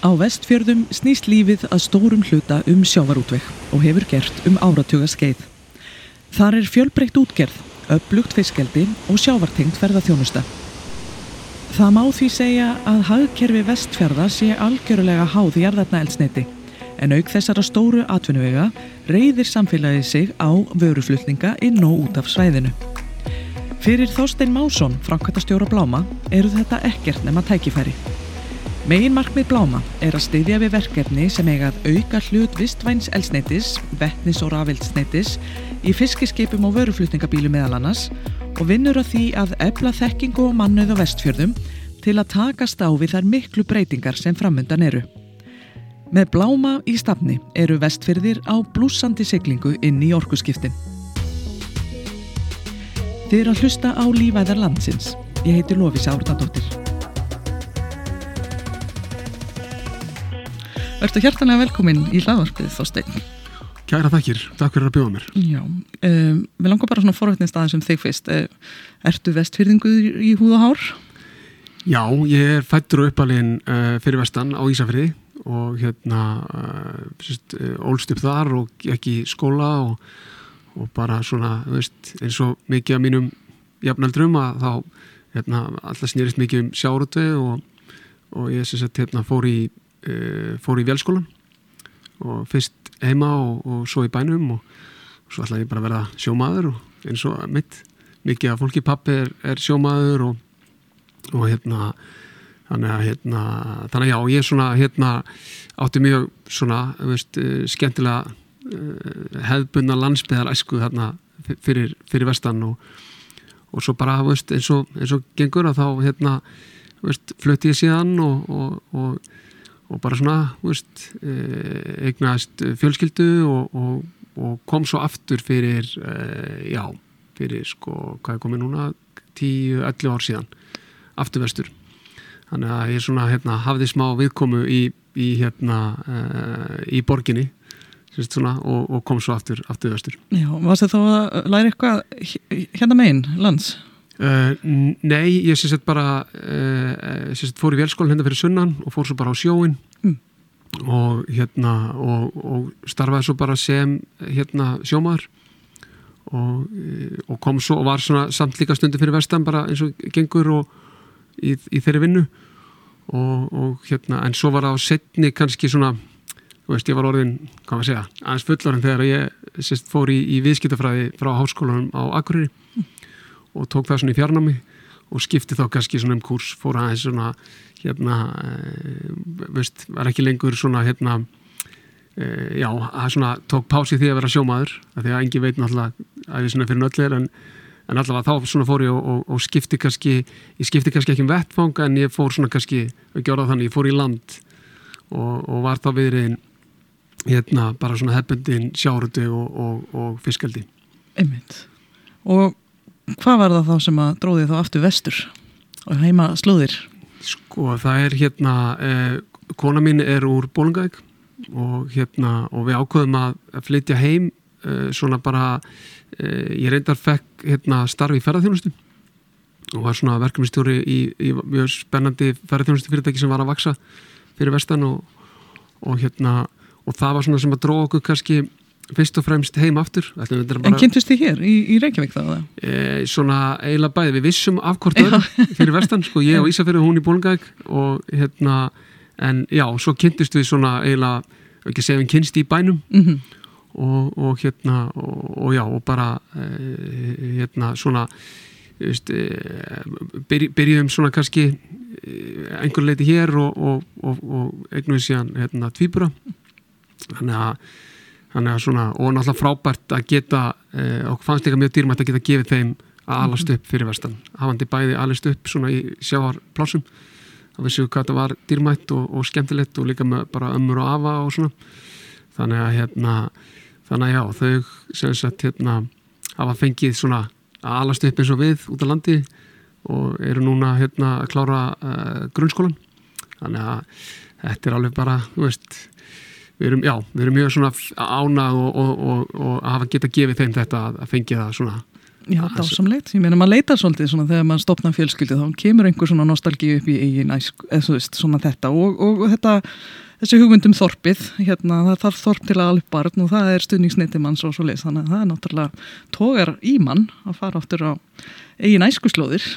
Á vestfjörðum snýst lífið að stórum hluta um sjávarútveg og hefur gert um áratuga skeið. Þar er fjölbreytt útgerð, upplugt fiskeldi og sjávartengt ferðarþjónusta. Það má því segja að hagkerfi vestfjörða sé algjörulega háð í jarðarna eldsneiti en auk þessara stóru atvinnuvega reyðir samfélagið sig á vöruflutninga inn og út af svæðinu. Fyrir Þorstein Másson, framkvæmtastjóra Bláma, eru þetta ekkert nema tækifæri. Megin markmið Bláma er að styðja við verkefni sem eiga að auka hlut vistvæns elsneitis, vettnis og rafeldsneitis í fiskiskipum og vöruflutningabílu meðal annars og vinnur að því að ebla þekkingu og mannuð á vestfjörðum til að takast á við þær miklu breytingar sem framöndan eru. Með Bláma í stafni eru vestfjörðir á blúsandi siglingu inn í orkuskiptin. Þið eru að hlusta á lífæðar landsins. Ég heiti Lofísa Árnadóttir. Verður hjartanlega velkomin í hlaðvarpið Þorstein. Kæra þakkir, takk fyrir að bjóða mér. Já, um, við langar bara svona forvætnist aðeins um þig fyrst. Uh, ertu vestfyrðinguð í húð og hár? Já, ég er fættur og uppalinn uh, fyrir vestan á Ísafriði og hérna uh, ólst upp þar og ekki skóla og, og bara svona, veist, eins og mikið af mínum jafnaldrum að þá hérna, alltaf snýrist mikið um sjárötu og, og ég sem sagt hérna fór í fór í velskólan og fyrst heima og, og svo í bænum og, og svo ætlaði ég bara að vera sjómaður og eins og mitt mikið af fólki pappi er, er sjómaður og, og hérna þannig að hérna þannig að já ég svona hérna átti mjög svona veist, uh, skemmtilega uh, hefðbunna landsbyðar æsku þarna fyrir, fyrir vestan og og svo bara veist, eins, og, eins og gengur að þá hérna veist, flutti ég síðan og, og, og bara svona veist, eignast fjölskyldu og kom svo aftur fyrir já, fyrir sko, hvað er komið núna? 10-11 ár síðan aftur vestur. Þannig að ég svona hérna hafði smá viðkomu í, í hérna í borginni Svona, og, og kom svo aftur, aftur vestur. Já, varst það þá að læra eitthvað hérna megin, lands? Uh, nei, ég sé sett bara uh, sé sett fór í velskólan hérna fyrir sunnan og fór svo bara á sjóin mm. og hérna og, og starfaði svo bara sem hérna sjómaður og, og kom svo og var svona samt líka stundu fyrir vestan bara eins og gengur og í, í þeirri vinnu og hérna en svo var það á setni kannski svona þú veist, ég var orðin, hvað maður segja, aðeins fullorinn þegar ég sérst, fór í, í viðskiptafræði frá háskólanum á Akureyri. Og tók það svona í fjarnámi og skipti þá kannski svona um kurs, fór aðeins svona, hérna, e, veist, var ekki lengur svona, hérna, e, já, svona tók pási því að vera sjómaður, að því að engi veit náttúrulega að ég svona fyrir nöllir, en, en allavega þá svona fór ég og, og, og skipti kannski, ég skipti kannski ekki um vettfang, en ég fór svona kannski, ekki orðað þannig, ég fór í land og, og var þá viðriðin hérna bara svona hefbundin og, og, og fiskaldi Einmitt. Og hvað var það þá sem að dróði þá aftur vestur og heima slúðir? Sko það er hérna eh, kona mín er úr Bólungæk og hérna og við ákveðum að flytja heim eh, svona bara eh, ég reyndar fekk hérna starfi í ferðarþjónustu og var svona verkefnistjóri í, í mjög spennandi ferðarþjónustu fyrirtæki sem var að vaksa fyrir vestan og, og hérna og það var svona sem að dróða okkur kannski fyrst og fremst heim aftur. Bara, En kynntust þið hér í, í Reykjavík þá? E, svona eiginlega bæði, við vissum af hvort öðru fyrir vestan, sko ég og Ísafjörður hún í Bólungæk og hérna en já, svo kynntust við svona eiginlega, ekki segja við kynst í bænum mm -hmm. og, og hérna og, og já, og bara e, hérna svona Veist, e, byrj, byrjum svona kannski einhver leiti hér og, og, og, og eignum við síðan hérna, tvíbura. Þannig að, þannig að svona, og náttúrulega frábært að geta eh, og fannst líka mjög dýrmætt að geta gefið þeim að alast upp fyrir vestan. Hafandi bæði alast upp svona í sjáarplásum þá vissum við hvað þetta var dýrmætt og, og skemmtilegt og líka með bara ömmur og afa og svona. Þannig að hérna þannig að já, þau sem sagt hérna hafa fengið svona að alast upp eins og við út á landi og eru núna hérna að klára uh, grunnskólan þannig að þetta er alveg bara, þú veist við erum, já, við erum mjög svona ánað og, og, og, og að hafa geta gefið þeim þetta að fengi það svona. Já, dásamlegt. Ég meina, maður leitar svolítið svona þegar maður stopnar fjölskyldi þá kemur einhver svona nostalgíu upp í eigin eða þú veist, svona þetta. Og, þetta, þessi hugmyndum þorpið hérna, það þarf þorp til að alveg barn og það er stuðningsneiti manns og svo leys þannig að það er náttúrulega tógar í mann að fara áttur á eigin æskuslóðir.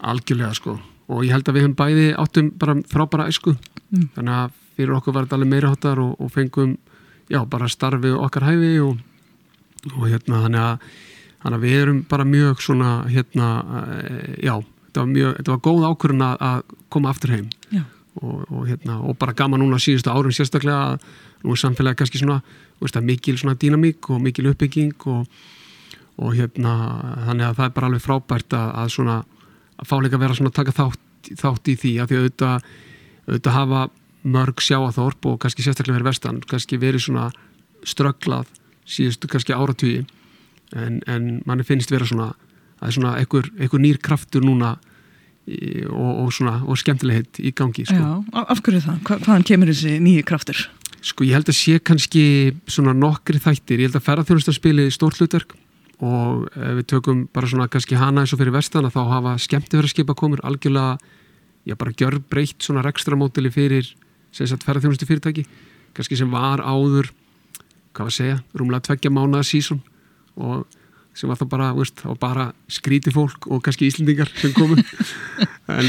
Algjörlega sko. Og ég held að við hefum bæði áttum bara frábæra æsku. Mm. þannig að fyrir okkur var þetta alveg meira hátar og, og fengum já, bara starfið okkar hæfi og, og hérna þannig að, þannig að við erum bara mjög svona hérna, eh, já, þetta var mjög þetta var góð ákvörðun að koma aftur heim. Og, og hérna og bara gama núna síðustu árum sérstaklega að nú er samfélagi kannski svona, veist, mikil svona dýnamík og mikil uppbygging og hérna þannig að það er bara alveg frábært að, að svona að fáleika vera svona að taka þátt, þátt í því að því að auðvitað, auðvitað hafa mörg sjáaþorp og kannski sérstaklega verið vestan, kannski verið svona strögglað síðustu kannski áratvíi en, en manni finnst vera svona að svona einhver, einhver nýr kraftur núna í, og, og svona og skemmtilegt í gangi sko. Já, af hverju það? Hva, hvaðan kemur þessi nýju kraftur? Sko ég held að sé kannski svona nokkri þættir, ég held að ferðarþjónustarspili stórt hlutverk og við tökum bara svona kannski hana eins og fyrir vestana þá hafa skemmtifæraskipa komur algjörlega, já bara gjör breytt svona rekstramódili fyrir ferðarþjónustu fyrirtæki kannski sem var áður hvað var að segja, rúmlega tveggja mánuða sísón og sem var þá bara, veist, bara skríti fólk og kannski íslendingar sem komu. En,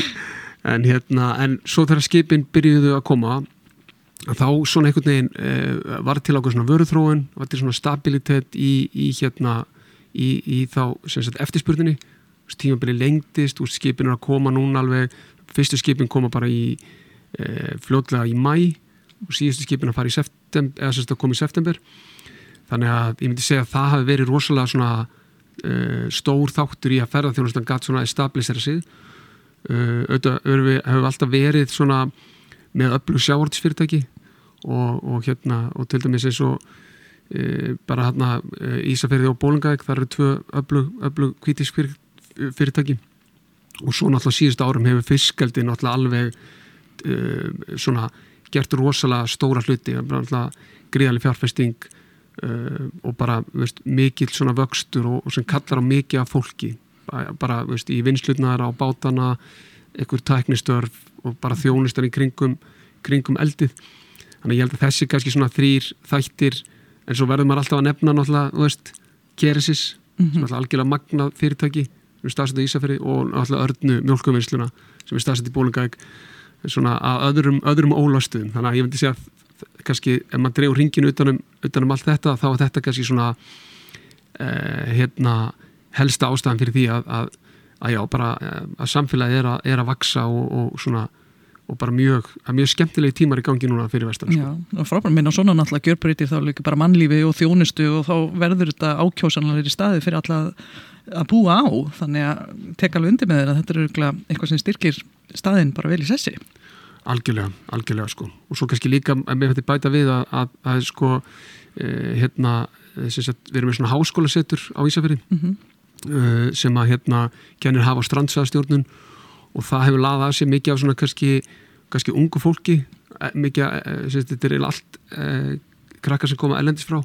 en hérna en svo þegar skipin byrjuðu að koma þá svona einhvern veginn e, var til ákveð svona vöruþróun var til svona stabilitet í, í hérna í, í þá sagt, eftirspurninni. Tímabili lengtist og skipin er að koma núna alveg. Fyrstu skipin koma bara í e, fljóðlega í mæ og síðustu skipin að fara í september eða sérst að koma í september. Þannig að ég myndi segja að það hafi verið rosalega svona e, stór þáttur í að ferðarþjónustan gatt svona establisera sig. E, auðvitað hefur alltaf verið svona með öllu sjáortisfyrirtæki og, og hérna og til dæmis eins og e, bara hérna Ísafjörði og Bólingæk það eru tvö öflug kvítisk fyr, fyrirtæki. Og svo náttúrulega síðust árum hefur fiskaldi náttúrulega alveg e, svona gert rosalega stóra hluti gríðarlega fjárfesting e, og bara veist, mikil svona vöxtur og, og sem kallar á mikið af fólki. Bara veist, í vinslutnaðar á bátana einhver tæknistörf og bara þjónustar í kringum, kringum eldið. Þannig ég held að þessi kannski svona þrýr þættir en svo verður maður alltaf að nefna náttúrulega, veist, Keresis mm -hmm. sem er alltaf algjörlega magnað fyrirtæki sem er stafsett í Ísafjörði og náttúrulega örnu mjölkuvinsluna sem er stafsett í Bólingæk svona að öðrum, öðrum ólastuðum, þannig að ég myndi segja að kannski ef maður dreyður ringinu utanum, utanum allt þetta, þá er þetta kannski svona eh, hérna helsta ástæðan fyrir því að, að, að já, bara eh, að samfélagi er að, er að vaksa og, og svona og bara mjög, mjög skemmtilegi tímar í gangi núna fyrir vestan sko. Já, og frábært minna svona náttúrulega gjörbreytir þá líka bara mannlífi og þjónustu og þá verður þetta ákjósanlega í staði fyrir alla að búa á þannig að teka alveg undir með þeirra þetta er eitthvað sem styrkir staðin bara vel í sessi Algjörlega, algjörlega sko og svo kannski líka mér hætti bæta við að, að, að sko eh, hérna sagt, við erum með svona háskólasettur á Ísafjörði mm -hmm. eh, sem að hérna kennir hafa strandsæðastjórnun og það hefur laðað að sér mikið af svona kannski, kannski ungu fólki e, mikið, e, þetta er allt eh, krakkar sem koma ellendis frá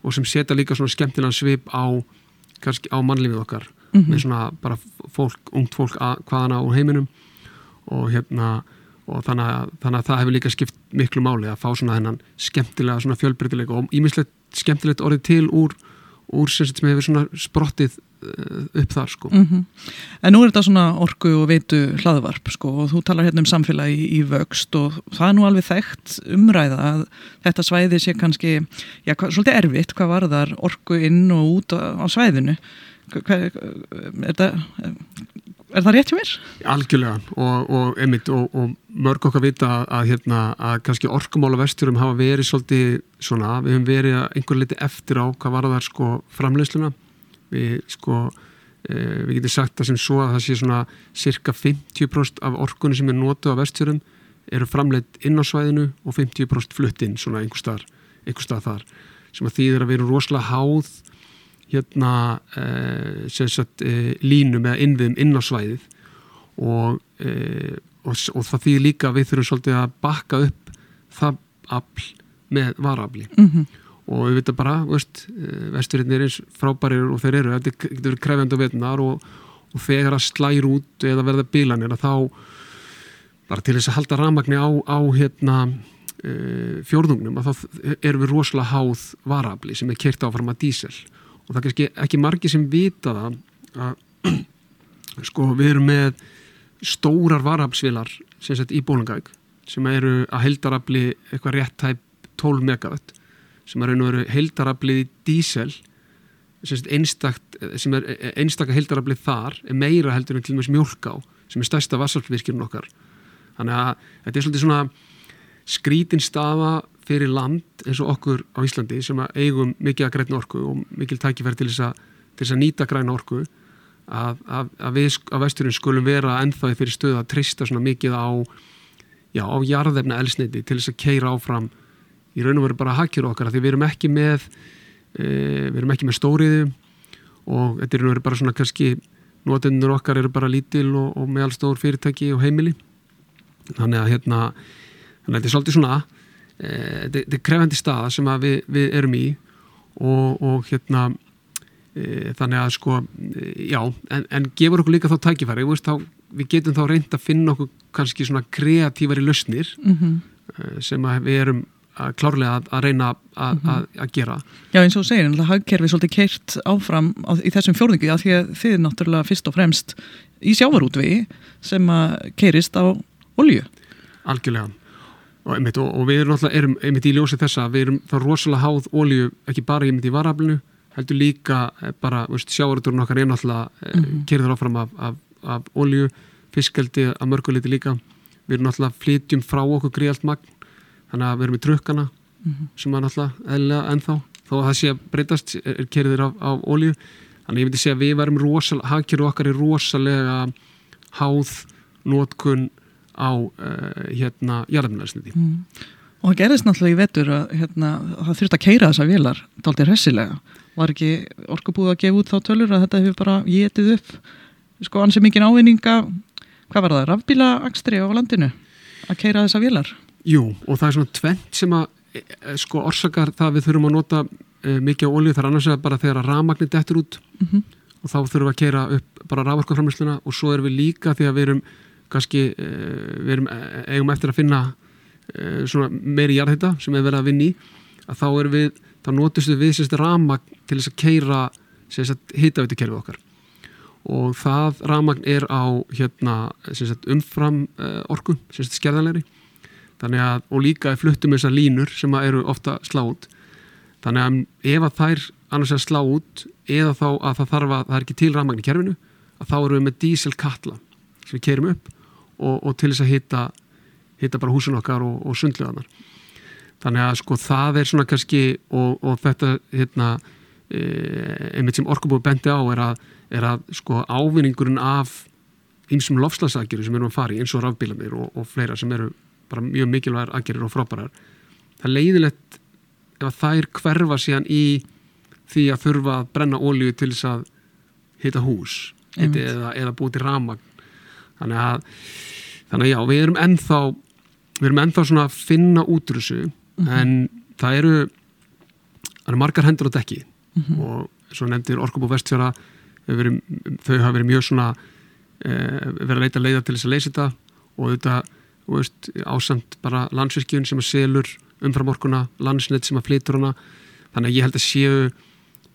og sem setja líka svona skemmtilegan svip á, kannski á mannlífið okkar mm -hmm. með svona bara fólk, ungt fólk að, hvaðana úr heiminum og hérna og þannig að, þannig að það hefur líka skipt miklu máli að fá svona þennan skemmtilega svona fjölbreytilega og ímislegt skemmtilegt orðið til úr, úr sem hefur svona sprottið Eh, upp þar sko. Mm -hmm. En nú er þetta svona orgu og veitu hlaðvarp sko og þú talar hérna um samfélagi í, í vöxt og það er nú alveg þekkt umræða að þetta svæði sé kannski, já, hva, svolítið erfitt hvað var þar orgu inn og út á, á svæðinu hva, er, það, er það rétt hjá mér? Algjörlega og, og, einmitt, og, og mörg okkar vita að, hérna, að kannski orgumála vesturum hafa verið svolítið svona, við hefum verið einhver liti eftir á hvað var þar sko framleysluna við sko eh, við getum sagt það sem svo að það sé svona cirka 50% af orkunni sem er nótu á vestfjörum eru framleitt inn á svæðinu og 50% fluttinn svona einhver stað, einhver stað þar sem að að við erum rosalega háð hérna eh, sagt, eh, línum eða innviðum inn á svæðið og, eh, og, og það þýðir líka að við þurfum svolítið að bakka upp það afl með varafli mm -hmm. og við veitum bara, veist, vesturinn er eins frábærir og þeir eru, þetta getur verið krefjandi á veitunar og, og þegar að slæra út eða verða bílanir að þá bara til þess að halda ramagni á, á hérna fjórðungnum að þá erum við rosalega háð varabli sem er kert áfram að dísel og það er ekki, ekki margi sem vita það að sko við erum með stórar varabsvilar sem sett í bólungæk sem eru að heldarabli eitthvað rétt tæp 12 megawatt sem er raun og veru heildaraflið í dísel sem er einstakka heildaraflið þar er meira heldur en til og meins mjölká sem er stærsta vassalfvirkjum okkar. Þannig að þetta er svolítið svona skrítin staða fyrir land eins og okkur á Íslandi sem að eigum mikið að græna orku og mikil tækifæri til þess að, að nýta græna orku að, að, að við á vesturinn skulum vera ennþáði fyrir stöðu að trista svona mikið á já, á jarðefna elsneiti til þess að keira áfram í raun og veru bara hakjur okkar því við erum ekki með e, við erum ekki með stóriðu og þetta er veru bara svona kannski notendur okkar eru bara lítil og, og meðal stór fyrirtæki og heimili. Þannig að hérna þannig að þetta er svolítið svona þetta er krefendi staða sem við, við erum í og, og hérna e, þannig að sko já, en, en gefur okkur líka þá tækifæri veist, þá, við getum þá reynd að finna okkur kannski svona kreatífari lausnir mm -hmm. sem við erum að klárlega að, að reyna að, mm -hmm. að gera. Já eins og segir, en það hagkerfi svolítið keirt áfram á, í þessum fjórðingi að því að þið er náttúrulega fyrst og fremst í sjávarútvegi sem að keirist á olju. Algjörlega og, einmitt, og, og við erum náttúrulega erum, einmitt í ljósi þessa, við erum það rosalega háð olju ekki bara einmitt í varaflinu heldur líka eh, bara sjávarúturinn okkar er náttúrulega mm -hmm. keirður áfram af, af, af olju, fiskeldi að mörguleiti líka við erum náttúrulega flytjum frá okkur gríalt magn þannig að við erum í trukkana mm -hmm. sem er náttúrulega eðlega ennþá þó að það sé að breytast er kerðir af, af ólíu þannig að ég myndi segja að við varum rosalega, hagkerðu okkar er rosalega háð nótkun á uh, hérna jarðarminnarsniti mm. Og það gerðist náttúrulega í vetur að hérna, það þurft að keira þessa vilar dálta hressilega, var ekki orkubúið að gefa út þá tölur að þetta hefur bara getið upp, sko ansið mikið ávinninga hvað var það, rafbíla akstri á landinu að keira þessa vilar Jú, og það er svona tvent sem að e, e, sko orsakar það við þurfum að nota e, mikið á olju, það er annars að bara þegar að rafmagnir dettur út mm -hmm. og þá þurfum við að keira upp bara raforkaframlýsluna og svo erum við líka því að við erum kannski, e, við erum e, eigum eftir að finna e, svona meiri jarðhætta sem við verðum að vinni að þá erum við, þá notustu við sérst rafmagn til þess að keira sérst hittavítukerfið okkar. Og það rafmagn er á hérna sérst umfram orku, sérst skerðanleiri þannig að, og líka fluttum þessar línur sem eru ofta slátt þannig að ef að þær annars er slátt eða þá að það þarf að það er ekki til rafmagn í kerfinu að þá eru við með díselkatla sem við kerum upp og, og til þess að hitta hitta bara húsun okkar og, og sundleganar þannig að sko það er svona kannski og, og þetta hérna e, einmitt sem orkubúi bendi á er að, er að sko ávinningurinn af einsum lofslagsakjöru sem erum að fara í eins og rafbílanir og fleira sem eru bara mjög mikilvægur aðgerir og frábærar. Það er leiðilegt ef þær hverfa síðan í því að þurfa að brenna ólíu til þess að hita hús eða, eða búið til ramagn þannig að, þannig að já, við erum ennþá við erum ennþá svona að finna útrúsu mm -hmm. en það eru það eru margar hendur á dekki mm -hmm. og svo nefndir Orkubú Vestfjara þau hafa verið mjög svona e, verið að leita leiða til þess að leysa þetta og veist, ásamt bara landsvirkjun sem að selur umframorkuna, landsnett sem að flytur hana þannig að ég held að séu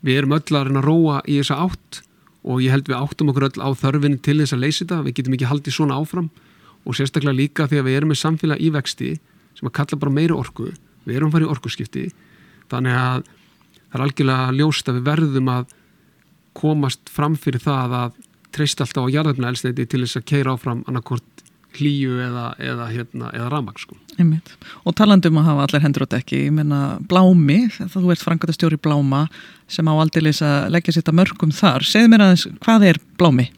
við erum öll að reyna að róa í þessa átt og ég held við áttum okkur öll á þörfinni til þess að leysa þetta, við getum ekki haldið svona áfram. Og sérstaklega líka því að við erum með samfélag í vexti sem að kalla bara meiri orku, við erum farið orkuskipti. Þannig að það er algjörlega ljóst að við verðum að komast fram fyrir það að treyst alltaf á jarðarfna elsneiti til þess að keira áfram annarkort klíu eða, eða, hérna, eða ramag sko. og talandum að hafa allir hendur á dekki ég menna Blámi, þú ert frangatastjóri Bláma sem á aldilis að leggja sér mörgum þar, segð mér aðeins hvað er Blámi?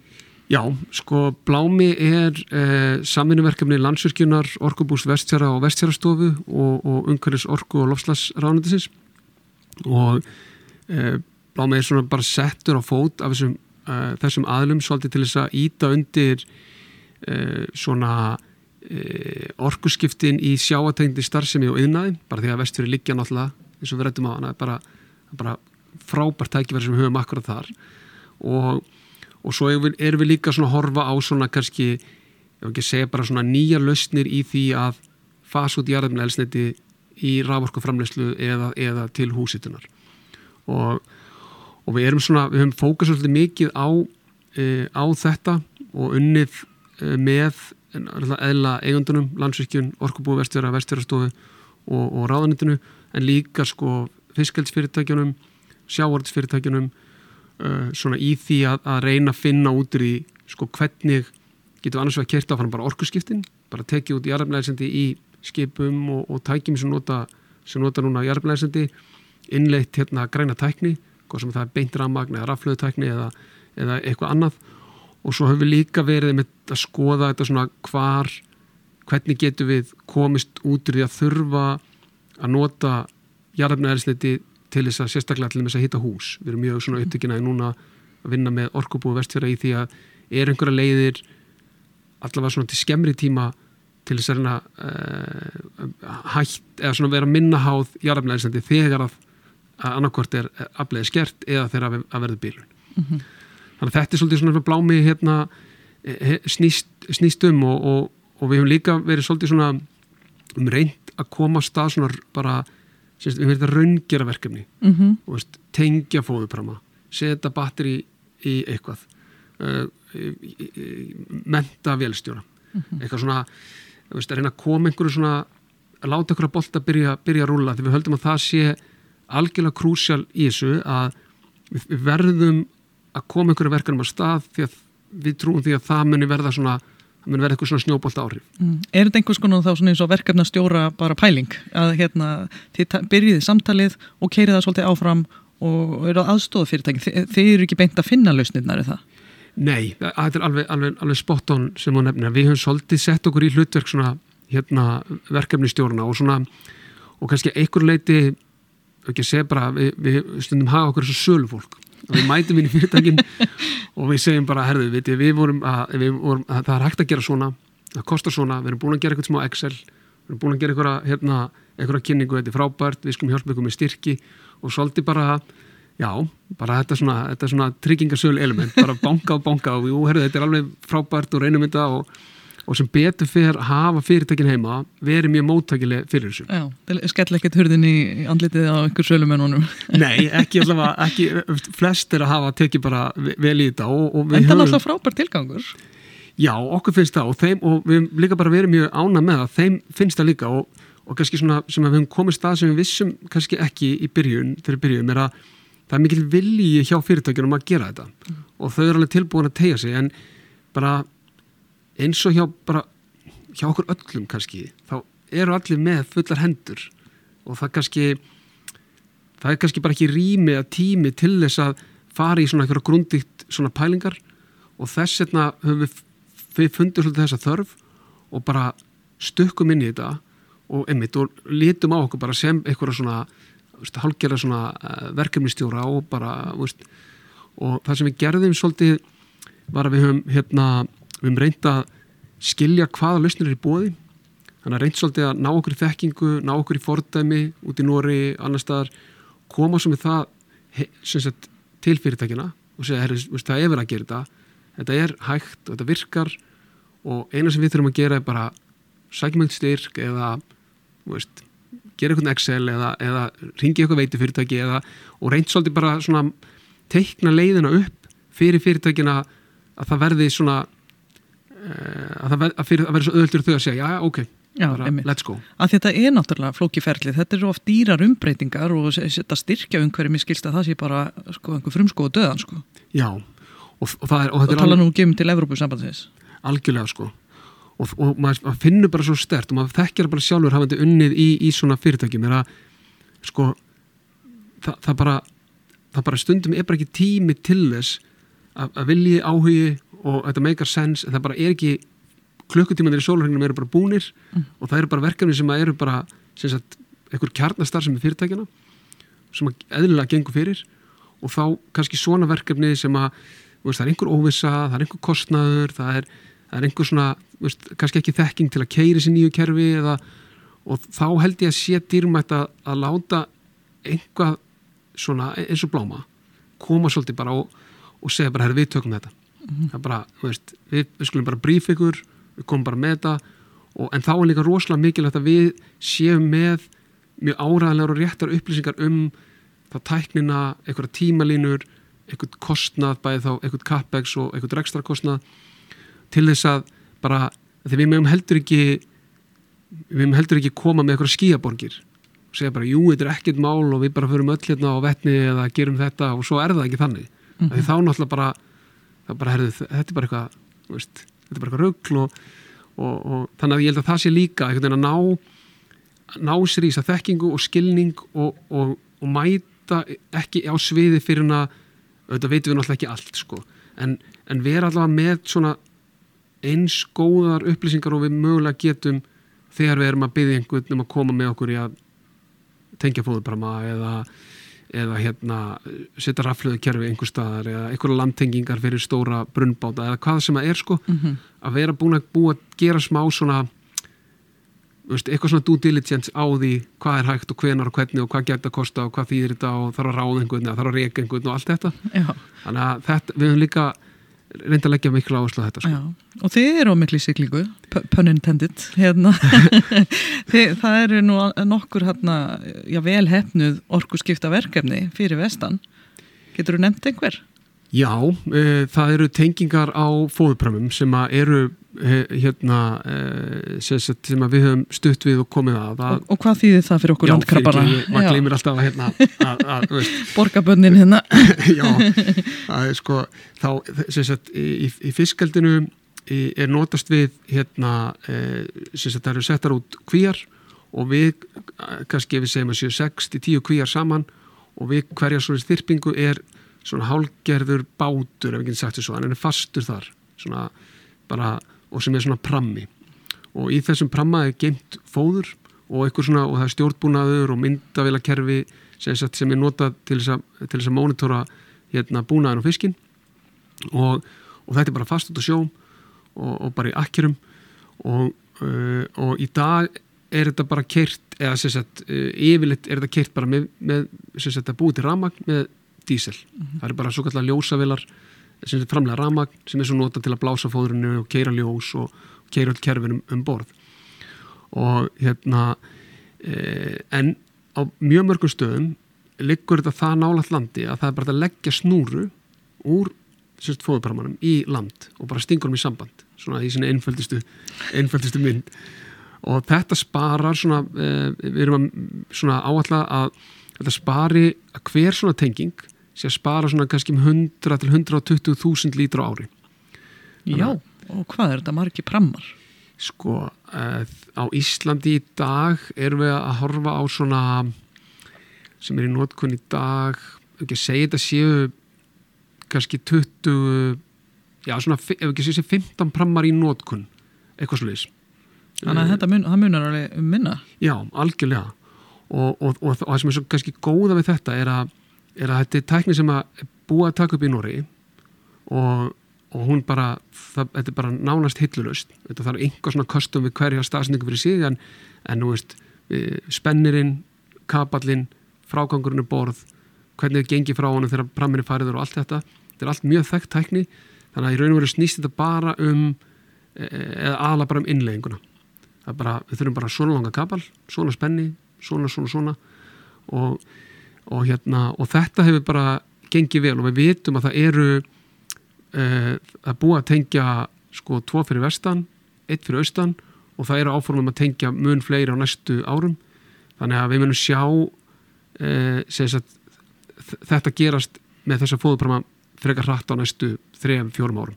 Já, sko Blámi er eh, samvinuverkefni landsvirkjunar, Orkubús Vestjara og Vestjarastofu og, og Ungaris Orku og Lofslagsránundisins og eh, Blámi er svona bara settur á fót af þessum, eh, þessum aðlum svolítið til þess að íta undir svona uh, orkuskiptin í sjáategndi starfsemi og yðnaði, bara því að vestfyrir liggja náttúrulega eins og við rættum á hana bara, bara frábært tækifæri sem við höfum akkurat þar. Og, og svo erum við, erum við líka svona að horfa á svona kannski, ég vil ekki segja bara svona nýja lausnir í því að fasa út jarðefni elsniti í raforkuframleyslu eða, eða til húsitunar og, og við erum svona, við höfum fókast svolítið mikið á, e, á þetta og unnið með eðla eigundunum, landsvíkjun, orkubúi vestfjara, vestfjarastofu og, og ráðanitinu en líka sko fiskelsfyrirtækjunum, sjávardsfyrirtækjunum uh, svona í því að, að reyna að finna út í sko hvernig getum við annars vegar kert áfram bara orkuskiptin, bara tekið út jarðarmlæðisendi í skipum og, og tækjum sem nota, sem nota núna jarðarmlæðisendi, innleitt hérna græna tækni, hvað sem það er beint rammagn eða raflöðutækni eða, eða eitthvað annað og svo höfum við líka verið með að skoða þetta svona hvar hvernig getum við komist út úr því að þurfa að nota jarðarfnæðarsleiti til þess að sérstaklega til þess að hitta hús. Við erum mjög svona upptökina í núna að vinna með orkubúi vestfjara í því að er einhverja leiðir allavega svona til skemmri tíma til þess að reyna uh, hætt eða svona vera minnaháð jarðarfnæðarsleiti þegar að, annarkvort er afleiði skert eða þegar að verður bílun. Mm -hmm. Þannig að þetta er svolítið svona blámi hérna snýst, snýst um og, og, og við hefum líka verið svolítið svona um reynd að koma á stað svona bara við hefum verið að raungera verkefni mm -hmm. og veist, tengja fóðuprama setja batteri í eitthvað uh, menta velstjóra mm -hmm. eitthvað svona veist, að reyna að koma einhverju svona að láta bolt að byrja, byrja að rúla því við höldum að það sé algjörlega krúsjál í þessu að við verðum að koma einhverju verkefnum á stað því að við trúum því að það muni verða svona það mun verða eitthvað svona snjóbolt áhrif mm. Er þetta einhvers konar þá svona eins og verkefna stjóra bara pæling? Að hérna þið byrjiði samtalið og keirið það svolítið áfram og eru að aðstofa fyrirtæki. Þi, þið eru ekki beint að finna lausnirnar eða það? Nei, það er alveg, alveg, alveg spot on sem hún nefnir. Við höfum svolítið sett okkur í hlutverk svona hérna verkefni stjórna og svona og kannski einhver leiti ekki að segja bara við, við stundum hafa okkur þessu sölufólk við mætum inn í fyrirtækin og við segjum bara, herðu, við, við, vorum að, við vorum að það er hægt að gera svona það kostar svona, við erum búin að gera eitthvað smá Excel við erum búin að gera eitthvað hérna, eitthvað kynningu, þetta er frábært, við skulum hjálpa ykkur með styrki og svolítið bara já, bara þetta svona, þetta svona tryggingasölu element, bara banka og banka og jú, herðu, þetta er alveg frábært og reynum þetta og og sem betur fyrir að hafa fyrirtækin heima verið mjög móttækileg fyrir þessu. Já, skell ekkert hurðin í andlitið á einhver sölumennunum. Nei, ekki allavega, ekki flest er að hafa tekið bara vel í þetta og, og En það er alltaf frábær tilgangur. Já, okkur finnst það og, þeim, og við líka bara verið mjög ána með það. Þeim finnst það líka og, og kannski svona sem að við hefum komið stað sem við vissum kannski ekki í byrjun, þegar byrjun er að það er mikil vilji hjá fyrirtækjunum að gera þetta. Mm. og þau eru alveg tilbúin að tegja sig en bara eins og hjá bara hjá okkur öllum kannski þá eru allir með fullar hendur og það kannski það er kannski bara ekki rými að tími til þess að fara í svona eitthvað grundikt svona pælingar og þess vegna höfum við, við fundið svolítið þessa þörf og bara stökkum inn í þetta og einmitt og litum á okkur bara sem eitthvað svona hálgjara svona uh, verkefnistjóra og bara veist, og það sem við gerðum svolítið var að við höfum hérna við hefum reynd að skilja hvaða lausnir er í bóði þannig að reynd svolítið að ná okkur í þekkingu ná okkur í fordæmi út í Nóri annar staðar, koma svo með það sagt, til fyrirtækina og segja, herri, það er verið að gera þetta. Þetta er hægt og þetta virkar og eina sem við þurfum að gera er bara sækjumönd styrk eða veist, gera eitthvað Excel eða, eða ringi eitthvað veiti fyrirtæki eða, og reynd svolítið bara teikna leiðina upp fyrir fyrirtækina að það verði svona að það verður svo öðultur þau að segja já, ok, já, let's go. Að þetta er náttúrulega flókiferlið, þetta eru oft dýrar umbreytingar og þetta styrkja umhverjum ég skilst að það sé bara sko, frumsko og döðan sko. já, og, og það er og, og tala nú um til Evrópu sambandsins algjörlega sko. Og, og maður finnur bara svo stert og maður þekkjar bara sjálfur hafandi unnið í, í svona fyrirtækjum. Er að sko það, það bara það bara stundum er bara ekki tími til þess að, að vilji áhugi og þetta meikar sens en það bara er ekki klukkutímanir í sólurhengnum eru bara búnir mm. og það eru bara verkefni sem eru bara sagt, einhver kjarnastar sem er fyrirtækjana sem eðlilega gengur fyrir og þá kannski svona verkefni sem að veist, það er einhver óvisa, það er einhver kostnaður það er, það er einhver svona veist, kannski ekki þekking til að keiri sér nýju kerfi eða, og þá held ég að sé dýrmætt að, að láta einhvað svona eins og bláma koma svolítið bara og, og segja bara, herri, við tökum þetta það er bara, veist, við, við skulum bara bríf ykkur, við komum bara með þetta og, en þá er líka rosalega mikilvægt að við séum með mjög áræðanlegar og réttar upplýsingar um þá tæknina, einhverja tímalínur einhvern kostnað, bæði þá einhvern capex og einhvern ekstra kostnað til þess að bara því við meðum heldur ekki við meðum heldur ekki koma með einhverja skíaborgir og segja bara, jú, þetta er ekkert mál og við bara förum öll hérna á vettni eða gerum þetta og svo er það ekki þannig mm -hmm. þá náttúrulega bara, bara herðu, þetta er bara eitthvað veist, þetta er bara eitthvað röggl og, og, og þannig að ég held að það sé líka að ná ná sér í þess að þekkingu og skilning og, og mæta ekki á sviði fyrir að auðvitað veitum við náttúrulega ekki allt sko. En, en vera allavega með svona eins góðar upplýsingar og við mögulega getum þegar við erum að byggja einhvern um að koma með okkur í að tengja fóðubrama eða, eða hérna setja raflöðu kerfi einhver staðar eða einhverja landtengingar fyrir stóra brunnbáta eða hvað sem að er sko mm -hmm. að vera búin að búa að gera smá svona veist, eitthvað svona due diligence á því hvað er hægt og hvenar og hvernig og hvað geta að kosta og hvað þýðir þetta og þarf að ráða einhvern eða þarf að reyka einhvern og allt þetta Já. þannig að þetta, við höfum líka reynda að leggja miklu áherslu á þetta sko. og þið eru á miklu syklingu pun intended hérna. þið, það eru nú nokkur hérna, já, vel hefnuð orgu skipta verkefni fyrir vestan getur þú nefnt einhver? Já, e, það eru tengingar á fóðuprömmum sem eru e, hérna e, sem, sem við höfum stutt við og komið að og, og hvað þýðir það fyrir okkur landkrabbara? Já, maður gleymir alltaf að hérna Borgabönnin hérna. Já, það er sko þá, sem sagt, í, í fiskaldinu er notast við hérna, sem sagt, það eru settar út kvíjar og við, kannski ef við segjum að séu 6-10 kvíjar saman og við hverja svona þyrpingu er svona hálgerður bátur ef ekki sagt þessu, hann er fastur þar svona bara, og sem er svona prammi. Og í þessum pramma er geimt fóður og eitthvað svona og það er stjórnbúnaður og myndavilakerfi sem, sem er notað til þess að, mónitora hérna búnaðin og fiskin og, og þetta er bara fast út á sjó og, og bara í akkerum og, uh, og í dag er þetta bara keirt eða sem sagt, uh, yfirleitt er þetta keirt bara með, með sem sagt, að búið til ramagn með dísel. Mm -hmm. Það er bara svo kallar ljósavilar sem er framlega ramagn sem er svo nota til að blása fóðrunu og keira ljós og keira öll kerfinum um borð og hérna e, en á mjög mörgum stöðum liggur þetta það nálat landi að það er bara að leggja snúru úr fóðupramanum í land og bara stingur um í samband svona í svona einföldustu, einföldustu mynd og þetta sparar svona, e, við erum að áallega að þetta spari að hver svona tenging sé að spara svona kannski um 100 til 120 þúsund lítra ári. Já, og hvað er þetta margi prammar? Sko, uh, á Íslandi í dag erum við að horfa á svona sem er í nótkunn í dag ekki að segja þetta séu kannski 20 já svona, ef ekki segja 15 prammar í nótkunn, eitthvað slúðis Þannig að þetta mun, munar alveg um minna? Já, algjörlega. Og, og, og, og það sem er svo kannski góða við þetta er að er að þetta er tækni sem að búa að taka upp í Nóri og, og hún bara það, þetta er bara nánast hillulust þetta þarf einhver svona kostum við hverja stafsningu fyrir sig en, nú veist spennirinn, kapallinn frágangurinn er borð hvernig það gengir frá honum þegar praminni fariður og allt þetta, þetta er allt mjög þekkt tækni þannig að í raun og veru snýst þetta bara um e, eða ala bara um innlegginguna það er bara, við þurfum bara svona langa kapall svona spenni, svona, svona, svona og og, hérna, og þetta hefur bara gengið vel og við vitum að það eru uh, að búa að tengja sko tvo fyrir vestan eitt fyrir austan og það eru áformum að tengja mun fleiri á næstu árum. Þannig að við munum sjá uh, að, þetta gerast með þessa fóðuprama frekar hratt á næstu 3-4 árum.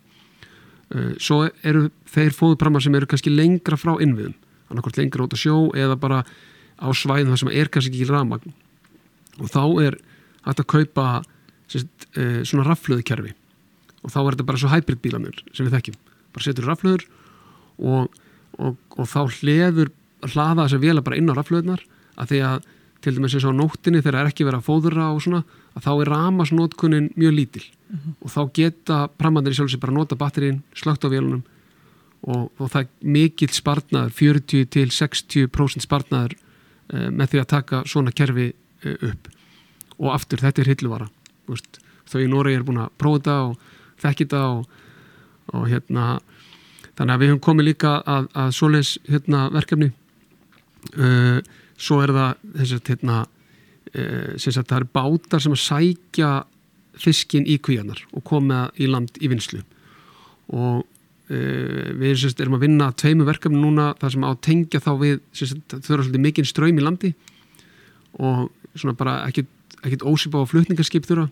Uh, svo eru þeir fóðuprama sem eru kannski lengra frá innviðum annarkort lengra út á sjó eða bara á svæðum þar sem er kannski ekki ramagn og þá er hægt að kaupa sérst, e, svona raflöðukerfi og þá er þetta bara svo hybrid bílanir sem við þekkjum, bara setur raflöður og, og, og þá hliður hlaða þess að vela bara inn á raflöðunar að því að til dæmis eins og nóttinni þegar það er ekki verið að fóðura og svona að þá er ramasnótkunnin mjög lítil uh mhm. -huh. og þá geta pramandir í sjálf sem bara nota batterín, slögt á vélunum og, og það er mikill spartnaður 40 til 60% spartnaður e, með því að taka svona kerfi upp. Og aftur, þetta er hilluvara þau í Nóri er búin að prófa þetta og þekki þetta og, og hérna þannig að við höfum komið líka að, að svoleis hérna, verkefni. Uh, svo er það þess að hérna, uh, að það eru bátar sem að sækja fiskin í kvíanar og koma í land í vinslu og uh, við sérst, erum að vinna tveimu verkefni núna þar sem á tengja þá við þau eru svolítið mikinn ströym í landi. Og svona bara ekkit ósýpa á flutningarskip þurra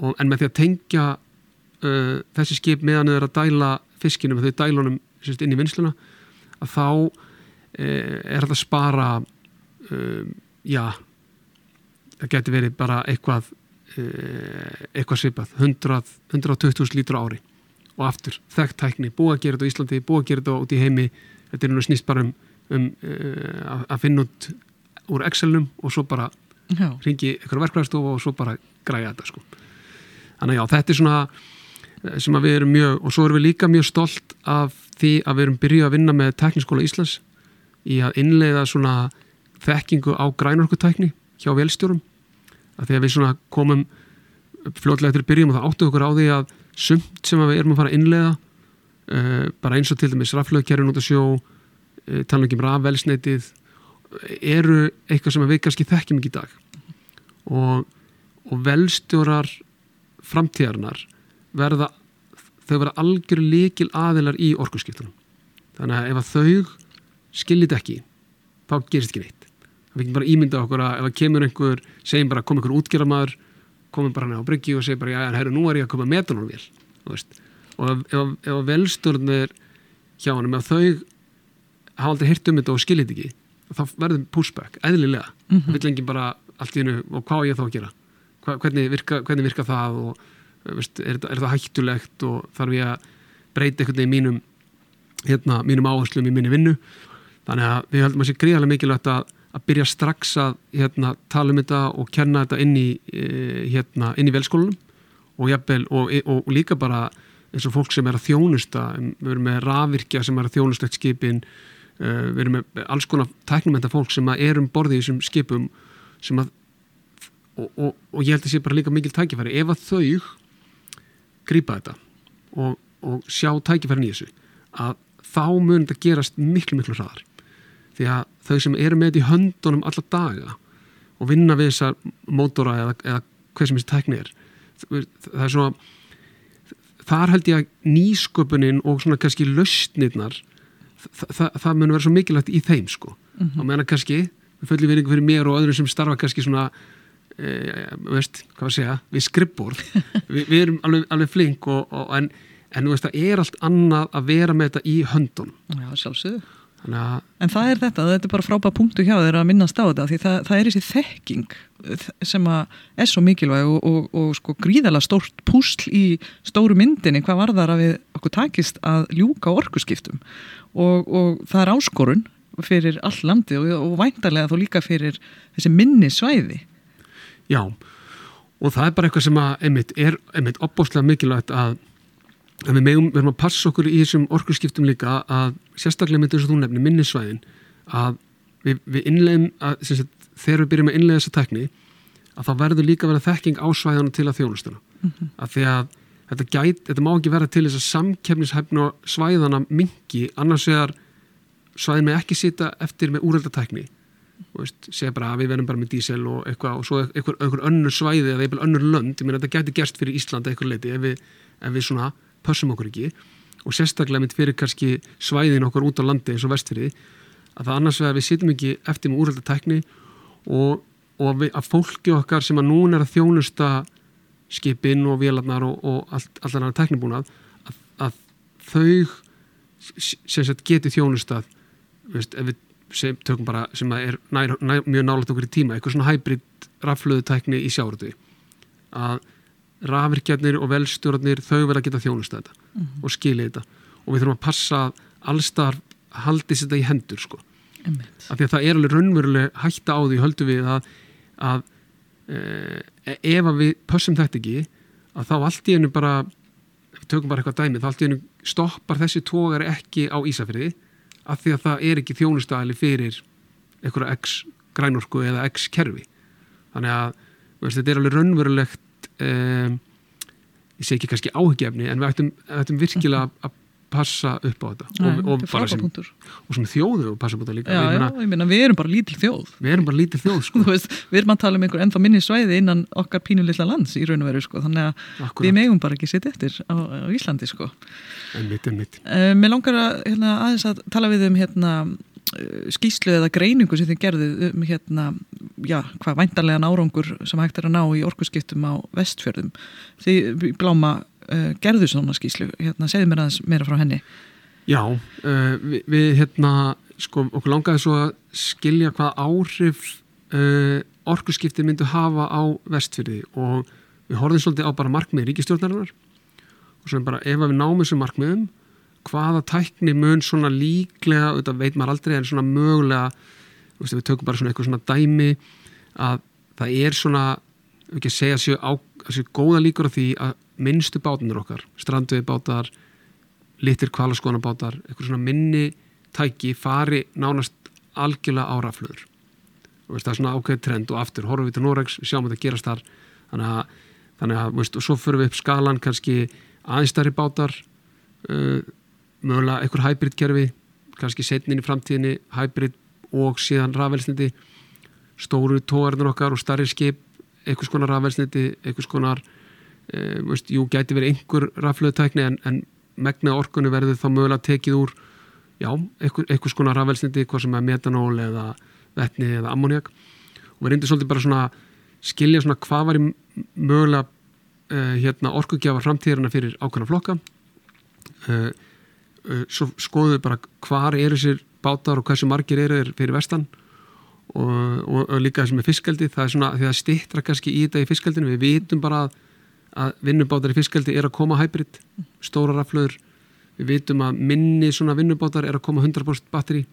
og, en með því að tengja uh, þessi skip meðan eru að dæla fiskinum og þau dælunum sérst, inn í vinsluna að þá uh, er þetta spara uh, já það getur verið bara eitthvað uh, eitthvað svipað 120.000 lítur ári. Og aftur, þekkt tækni, búið að gera þetta á Íslandi búið að gera þetta út í heimi. Þetta er nú snýst bara um, um uh, að finna út úr Excelnum og svo bara ringi ykkur verklæðarstofa og svo bara græja þetta sko. þannig já, þetta er svona eh, sem að við erum mjög, og svo erum við líka mjög stolt af því að við erum byrjuð að vinna með tekniskóla Íslands í að innleiða svona þekkingu á grænorkutækni hjá velstjórum að því að við svona komum fljóðlega til að byrjum og það áttu okkur á því að sumt sem við erum að fara að innlega uh, bara eins og til dæmis raflöðkerfin út af sjó uh, tala ekki um rafvelsneitið eru eitthvað sem við kannski þekkjum ekki í dag. Og, og velstjórar framtíðarnar verða þau verða algjör líkil aðilar í orkurskiptunum þannig að ef að þau skiljit ekki þá gerist ekki neitt. Við getum bara ímynda okkur að ef að kemur einhver segjum bara kom einhver útgerðamæður komum bara á Bryggi og segir bara já, herru, nú er ég að koma metanól vel og ef, ef, ef velstjórnir hjá hann ef þau hafa aldrei hirt um þetta og skiljit ekki þá verður pushback, eðlilega. Mm -hmm. vill enginn bara allt í hennu og hvað er ég þá að gera? Hva, hvernig, virka, hvernig virka það? Og veist, er, er það hættulegt? Og þarf ég að breyta einhvern veginn mínum hérna, mínum áherslum í minni vinnu? Þannig að við heldum að sé gríðarlega mikilvægt að að byrja strax að hérna, tala um þetta og kenna þetta inn í, e, hérna, inn í velskólanum. Og, jafnvel, og, og, og líka bara eins og fólk sem er að þjónusta við erum með rafvirkja sem er að þjónusta eitt skipin e, við erum með alls konar tæknumenta fólk sem er um borði í þessum skipum að og ég held að það sé bara líka mikil tækifæri. Ef að þau grýpa þetta og sjá tækifærin í þessu að þá mun þetta gerast miklu miklu hraðar. Því að þau sem eru með þetta í höndunum alla daga og vinna við þessar mótora eða, eða hvað sem þessi tækni er það er svona þar held ég að nýsköpunin og svona kannski lausnirnar það, það, mun vera svo mikilvægt í þeim sko. Mm -hmm. og meðan kannski, við följum við einhver fyrir mér og öðrum sem starfa kannski svona e, veist, hvað að segja, við skrippbórð Vi, við erum alveg, alveg flink og, og, en, en veist, það er allt annað að vera með þetta í höndunum. Já, sjálfsögðu. En það er þetta, þetta er bara frábæð punktu hjá þeirra að minnast á þetta því það, það er þessi þekking sem er svo mikilvæg og, og, og sko gríðala stórt púsl í stóru myndinni hvað var þar að við okkur takist að ljúka orkuskiptum og, og það er áskorun fyrir all landi og væntarlega þó líka fyrir þessi minni svæði Já, og það er bara eitthvað sem að einmitt er einmitt opbóstlega mikilvægt að en við megum, við erum að passa okkur í þessum orkurskiptum líka að sérstaklega með þess að þú nefnir minnisvæðin að við, við innlegum að, sagt, þegar við byrjum að innlega þessa tekni að það verður líka að vera þekking á svæðana til að þjónustuna mm -hmm. að því að þetta, gæt, þetta má ekki vera til þess að samkefnishæfna svæðana mingi annars vegar svæðin með ekki sita eftir með úreldatekni og segja bara að við verðum bara með dísel og eitthvað og svo eitthvað, eitthvað önnur svæði eða eitthvað önnur lönd, ég meina þetta gæti gerst fyrir Íslanda eitthvað leiti ef við, ef við svona pössum okkur ekki. Og sérstaklega mitt fyrir kannski svæðin okkur út á landi eins og vestfyrir að það annars vegar við sittum ekki eftir með úrölda tekni og, og við, að fólki okkar sem að núna er að þjónusta skipin og vélarnar og, og allt, allt annar teknibúnað að, að þau geti þjónustað veist, við sem, tökum bara sem er nær, nær, mjög nálat okkur í tíma eitthvað svona hybrid raflöðu tekni í sjáratu að rafirkjarnir og velstjórnir þau verða að geta þjónusta þetta mm -hmm. og skilja þetta. Og við þurfum að passa allstar haldið þetta í hendur sko. Af því að það er alveg raunveruleg hætta á því höldu við að, að e, ef við pössum þetta ekki að þá allt í hennu bara við tökum bara eitthvað dæmi þá allt í hennu stoppar þessi tógar ekki á Ísafriði af því að það er ekki þjónustæli fyrir einhverja X grænorku eða X kerfi. Þannig að veist, þetta er alveg raunverulegt um, ég segi ekki kannski áhugjefni en við ættum, ættum virkilega að passa upp á þetta. Nei, og, og, er sem, og sem þjóðu og passa upp á þetta líka. Já, já, meina, við erum bara lítil þjóð. Við erum bara lítið þjóð sko, veist, við erum að tala um einhver ennþá minni svæði innan okkar pínulilla lands í raun og veru sko. þannig að við akkurat, megum bara ekki setja eftir á, á Íslandi sko. einmitt, einmitt. Uh, Mér langar að hérna, aðeins að tala við um hérna, eh, skýslu eða greiningu sem þið gerðið um hérna, já, hvað væntarlegan árangur sem hægt er að ná í orkuskiptum á vestfjörðum. Þið í bláma gerðu svona skýslu hérna, segðu mér aðeins meira frá henni. Já, uh, við, við hérna, sko, okkur langaði svo að skilja hvað áhrif uh, orkuskipti myndu hafa á vestfyrði og við horfum svolítið á bara markmið ríkistjórnarinnar og svo bara ef við náum þessum markmiðum hvaða tækni mun svona líklega, þetta veit maður aldrei en svona mögulega, við tökum bara svona eitthvað svona dæmi að það er svona, ekki að segja séu, á, séu góða líkur á því að minnstu bátunir okkar, stranduði bátar litir kvalaskoðanabátar, eitthvað svona minni tæki fari nánast algjörlega á rafluður og veist, það er svona ákveðið trend og aftur horfum við til Noregs, sjáum að þetta gerast þar. Þannig að, þannig að veist, og svo fyrir við upp skalan kannski aðeinstæri bátar uh, mögulega einhver hybrid kerfi kannski setnin í framtíðinni hybrid og síðan rafelsniti stóru tóarnir okkar og starri skip einhvers konar rafelsniti einhvers konar uh, veist, jú, gæti verið einhver rafluðutækni en, en megna orkunni verður þá mögulega tekið úr já, einhver, einhvers konar rafelsniti hvað sem er metanól eða vetni eða ammoniak og við reyndum svolítið bara svona skilja svona hvað var í mögulega uh, hérna, orkugjafa framtíðarina fyrir ákveðna flokka. Uh, uh, svo skoðum við bara hvar eru sér bátar og hversu margir eru þeir fyrir vestan. Og, og, og líka þessum með fiskaldi það er svona því að stittra kannski í þetta í fiskaldinu við vitum bara að, að vinnubátar í fiskaldi er að koma hybrid stóra raflöður við vitum að minni svona vinnubátar er að koma 100% batteri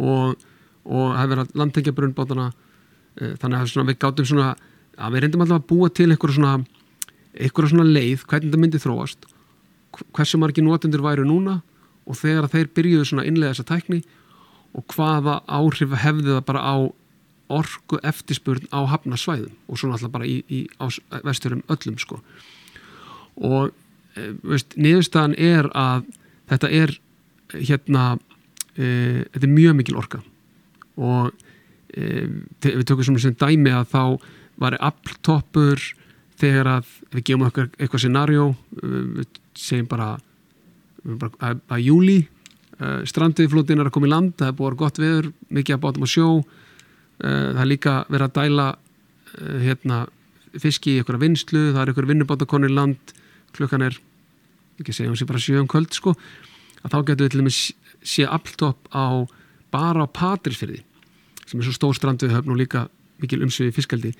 og, og er verið að landtengja brunnbátana eh, þannig að svona, við gátum svona að við reyndum alltaf að búa til einhverja svona einhverja svona leið, hvernig það myndi þróast hversu margi notendur væru núna og þegar þeir byrjuðu svona innlega þessa tækni og hvaða áhrif hefði það bara á orku eftirspurn á hafnarsvæðum og svona alltaf bara í, í vesturum öllum sko. Og e, veist, niðurstaðan er að þetta er hérna e, þetta er mjög mikil orka. Og e, við tökum sem dæmi að þá var afltoppur þegar að við gefum okkur eitthvað scenarjó við segjum bara, að, júli stranduðiflótin er að koma í land það er búið gott veður, mikið að bátum á sjó það er líka verið að dæla uh, hérna, fiski í einhverja vinslu, það er einhverja vinnubátakonir í land, klukkan er ekki að segja, hún sé bara sjö um kvöld sko. Að þá getur við til dæmis sé afltopp á bara á Patrísfyrði sem er svo stór stranduðihöfn og líka mikil umsviði fiskaldi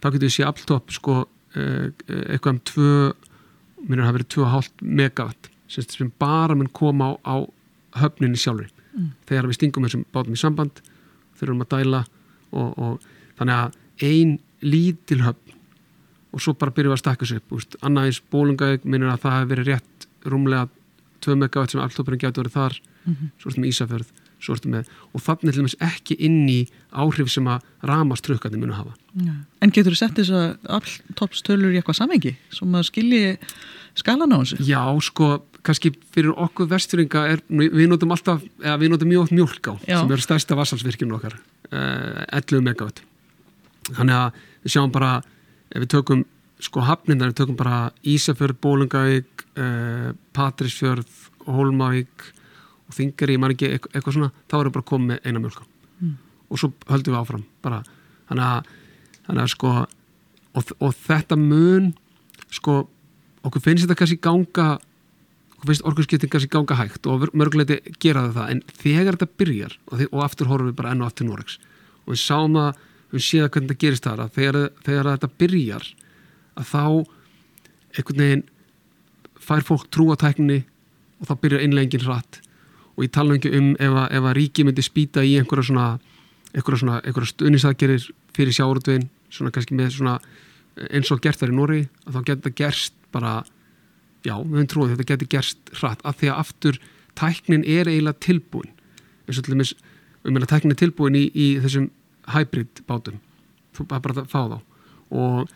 þá getur við sé afltopp sko eitthvað um tvö minnur að hafa verið 2,5 megawatt sem bara mun koma á, á höfninni sjálfur mm. þegar við stingum þessum bátum í samband þurfum að dæla og, og þannig að ein lítil höfn og svo bara byrjum við að stakka sér upp annaðins bólungaug minnur að það hefur verið rétt rúmlega 2 megawatt sem alltopurinn getur verið þar mm -hmm. svo við Ísafjörð með, og þannig til dæmis ekki inn í áhrif sem að ramast trökkandi munu hafa ja. En getur þú sett þess að alltoppstölur í eitthvað samengi sem að skilji skalan á þessu? Já, sko, kannski fyrir okkur vesturinga er, við notum alltaf, eða við notum mjög mjölk á Já. sem er stærsta vassalsvirkjum okkar eh, 11 megawatt þannig að við sjáum bara ef við tökum sko hafnindar, við tökum bara Ísafjörð, Bólungavík eh, Patrísfjörð, Hólmavík og þingar ég maður ekki eitthvað svona þá erum við bara komið með eina mjölka mm. og svo höldum við áfram bara. Þannig að, þannig að sko og, og þetta mun sko okkur finnst þetta kannski ganga okkur finnst orkurskipting kannski ganga hægt og mörguleiti gera það en þegar þetta byrjar og, þið, og aftur horfum við bara enn og aftur Noregs og við sáum að við séum hvernig þetta gerist þar að þegar, þegar þetta byrjar að þá einhvern veginn fær fólk trú á tækninni og þá byrjar innlegin hratt og ég tala ekki um ef að, ef að ríki myndi spýta í einhverja svona einhverja svona, einhverja stuðnisaðgerir fyrir sjáuröldvin, svona kannski með svona eins og gert þar í Nóri að þá getur þetta gerst bara já, við höfum trúið að þetta getur gerst hratt. Af því að aftur tæknin er eiginlega tilbúin. Eins og til dæmis, um meina tæknin er tilbúin í, í þessum hybrid bátum. Þú bara að fá þá. Og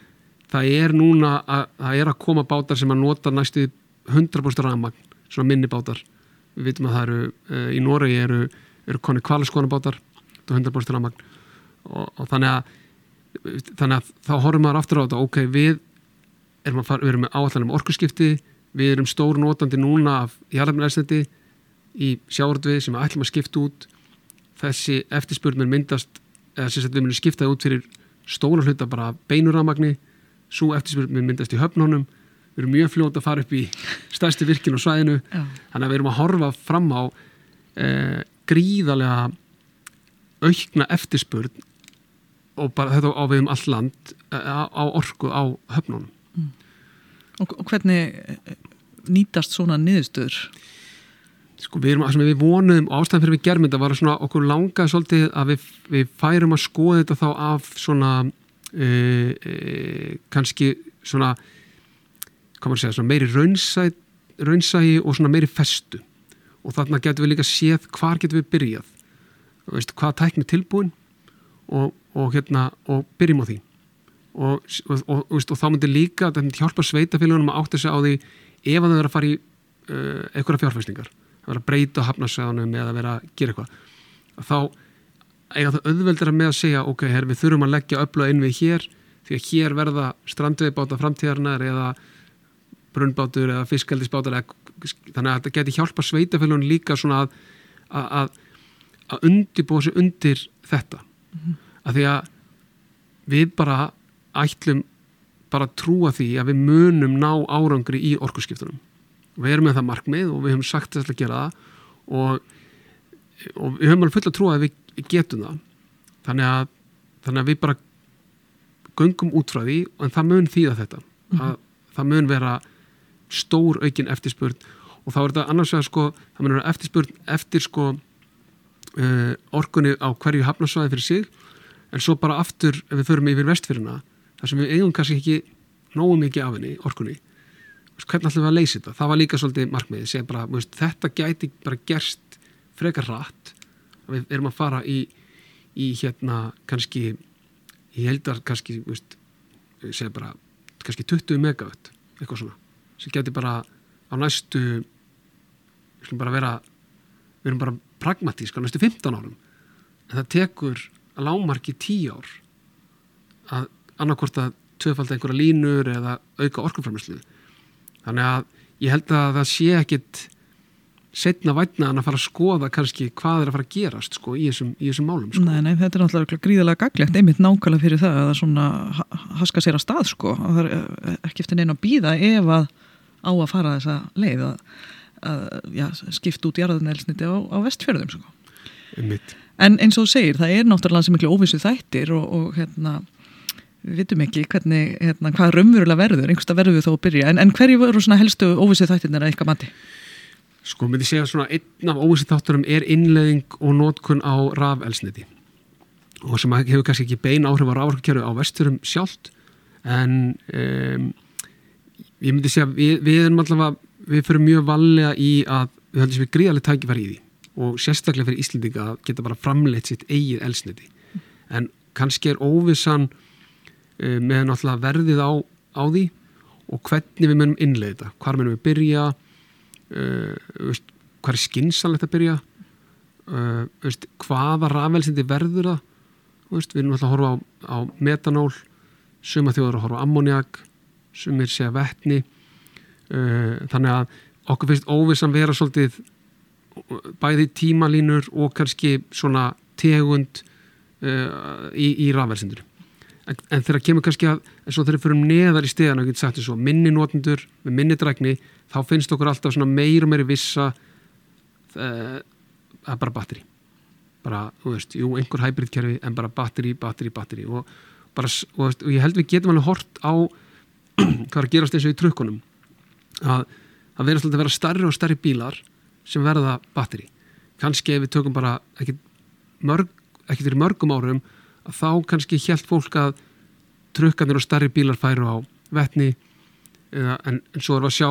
það er núna að, það er að koma bátar sem að nota næstu 100% rafmagn, svona minni bátar við vitum að það eru, uh, í Noregi eru, eru koni kvaliskona bátar 100% rafmagn og, og þannig að þannig að þá horfum maður aftur á þetta ok, við erum, fara, við erum með áallan um orkusskipti við erum stór notandi núna af jarðarmennæsnetti í sjáordvið sem við ætlum að skipta út. Þessi eftirspurnir myndast eða sem við myndum skiptaði út fyrir stóra hluta bara beinuramagni svo eftirspurnir myndast í höfnunum við erum mjög fljóta að fara upp í stærsti virkin á svæðinu Já. þannig að við erum að horfa fram á eh, gríðarlega aukna eftirspurn og bara þetta á við um all land eh, á, á orku á höfnunum mm. og, og hvernig eh, nýtast svona niðurstöður? Sko við, erum, við vonuðum ástæðan fyrir við gerðum þetta var svona okkur langað svolítið að við, við færum að skoða þetta þá af svona e, e, kannski svona, segja, meiri raunsæ, raunsægi og meiri festu. Og þarna getum við líka séð hvar getum við byrjað. Veist, hvað tækni tilbúin og, og, hérna, og byrjum á því. Og, og þá myndir líka hjálpa sveitafélagunum að átta sig á því ef það er að fara í uh, einhverja fjárfæstingar að vera að breyta hafnarsvæðanum eða vera að gera eitthvað þá eiga það auðveldur að með að segja ok, her, við þurfum að leggja öllu inn við hér því að hér verða strandveibáta framtíðarnar eða brunnbátur eða fiskaldisbátar þannig að þetta geti hjálpa sveitafélun líka svona að að, að undibóða sig undir þetta mm -hmm. að því að við bara ætlum bara að trúa því að við munum ná árangri í orkusskiptunum við erum með það markmið og við höfum sagt þess að gera það og, og við höfum alveg fulla trú að við getum það þannig að, þannig að við bara göngum út frá því en það mun þýða þetta mm -hmm. að það mun vera stór aukin eftirspurn. Og þá er þetta annars vegar sko það mun vera eftirspurn eftir sko uh, orkunni á hverju hafnarsvæði fyrir sig. En svo bara aftur ef við förum yfir vestfyrina þar sem við eigum kannski ekki nógu mikið af henni orkunni hvernig ætlum við að leysa þetta? Það var líka svolítið markmiðið bara, veist, þetta gæti bara gerst frekar rætt við erum að fara í, í hérna kannski ég heldar kannski veist, bara, kannski 20 megawatt eitthvað svona sem gæti bara á næstu við skulum bara vera við erum bara pragmatísk á næstu 15 árum. En það tekur að lámarki 10 ár að annarkort að tvöfald einhverja línur eða auka orkunframherslu þannig að ég held að það sé ekkit setna vætna en að fara að skoða kannski hvað er að fara að gerast sko, í, þessum, í þessum málum sko. Nei, nei, þetta er náttúrulega gríðilega gaglegt einmitt nákvæmlega fyrir það að það svona haska sér að stað sko. Og það er eh, ekki eftir neina að býða ef að á að fara þessa leið að, að já, skipt út jarðunelsniti á, á vestfjörðum sko. En eins og þú segir, það er náttúrulega sem miklu óvissu þættir og, og hérna við vitum ekki hvernig, hérna, hvað raunverulega verður, einhversta verður við þó að byrja en, en hverju voru svona helstu óvissið þættirnir að eitthvað mati? Sko, myndi segja svona einn af óvissið þátturum er innleðing og nótkun á rafelsniti og sem hefur kannski ekki bein áhrif á ráðarkjöru á vesturum sjálft en um, ég myndi segja við, við erum allavega við fyrir mjög valega í að við sem við gríðarlega tækifæri í því. Og sérstaklega fyrir Íslandinga að geta bara framleitt sitt eigið elsniti en kannski er óvissan Eh, með náttúrulega verðið á, á því og hvernig við munum innlega þetta. Hvar munum við byrja uh, hvað er skinsanlegt að byrja? Uh, veist, hvaða rafelsindi verður það? Veist, við erum alltaf að horfa á, á metanól suma þjóður að horfa á ammoniak sumir segja vettni uh, þannig að okkur finnst óvissan vera svolítið bæði tímalínur og kannski svona tegund í, í rafelsindur en, en þegar kemur kannski að eins og þegar fyrir neðar í stegan og getum sagt þess að minni notendur með minni drækni þá finnst okkur alltaf meir og meiri vissa það eh, er bara batteri. Bara, þú veist, jú, einhver hybridkerfi en bara batteri, batteri, batteri. Og, bara, og, veist, og ég held við getum alveg hort á hvað er að gerast eins og í trukkunum? Að það verður alltaf að vera starri og starri bílar sem verða batteri. Kannski ef við tökum bara ekki mörg, fyrir mörgum árum að þá kannski hjælt fólk að trukkanir og starri bílar færu á vettni en, en svo er að sjá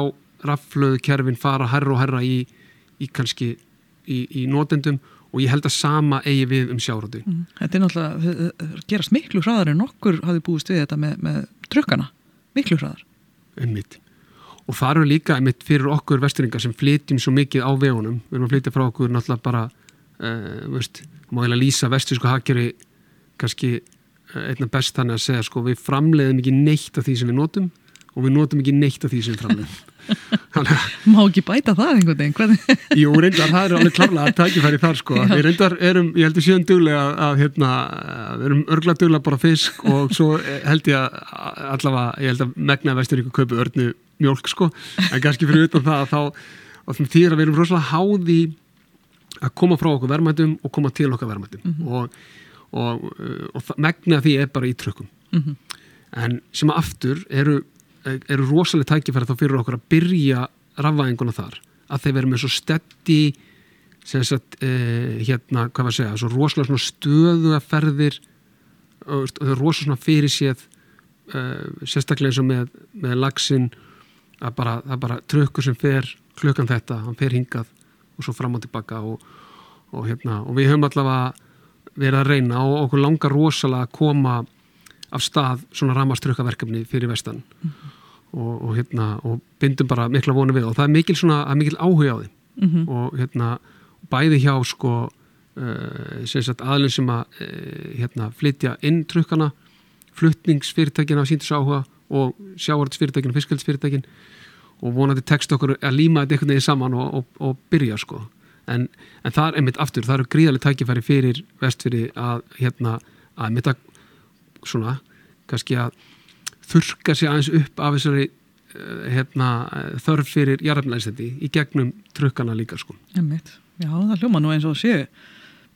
raflöðu kerfin fara herra og herra í, í kannski í, í nótendum og ég held að sama eigi við um sjáróti Mm. Þetta er náttúrulega, þau gerast miklu hraðar en okkur hafði búist við þetta með, með trukkana, miklu hraðar. einmitt. Og það eru líka einmitt fyrir okkur vesturingar sem flytjum svo mikið á vegunum. Við erum að flytja frá okkur náttúrulega bara uh, veist, má eiginlega lýsa vesturísku hagkjöri kannski uh, einna best þannig að segja sko við framleiðum ekki neitt af því sem við notum og við notum ekki neitt af því sem við framleiðum. að Má ekki bæta það einhvern veginn, hvernig? Jú, reyndar, það er alveg klárlega að tækifæri þar sko. Við reyndar erum, ég heldur síðan duglega að, að hérna, við erum örgla duglega bara fisk og svo held ég að allavega, ég held að megna vestur ykkur kaupi örnu mjólk sko, en kannski fyrir utan það að þá, og því að við erum rosalega háði að koma frá okkur verðmættum og koma til okkar verðmættum og, og, uh, og það- megnið af því er bara í trökkum Mhm. en sem aftur eru, eru rosalega tækifæri þá fyrir okkur að byrja rafvæðinguna þar. Að þeir verður með svo steddi sem sagt, eh, hérna, hvað var að segja svo rosalega svona stöðu að ferðir og þau eru rosalega fyrir séð eh, sérstaklega eins og með, með lagsin að bara, bara trökkur sem fer klukkan þetta, hann fer hingað og svo fram og tilbaka og, og, hérna, og við höfum allavega verið að reyna og okkur langar rosalega að koma af stað svona ramaströkkaverkefni fyrir vestan. Og, og, hérna, og bindum bara mikla vonu við. Og það er mikil, svona, er mikil áhuga á því. Mhm. og hérna, bæði hjá sko uh, sem sagt aðlun sem að uh, hérna, flytja inn trukkana flutningsfyrirtækina síndu svo áhuga og sjávartsfyrirtækin og fisköldsfyrirtækin og vonandi tekst okkur að líma þetta einhvern veginn saman og, og, og byrja sko. En, en það er einmitt aftur, það eru gríðarlega tækifæri fyrir vestfyrir að hérna, að einmitt að svona, kannski að þurka sig aðeins upp af þessari eh, hérna, eh, þörf fyrir jarðarnæðistendi í gegnum trukkana líka sko. Einmitt. Já, það hljóma nú eins og sé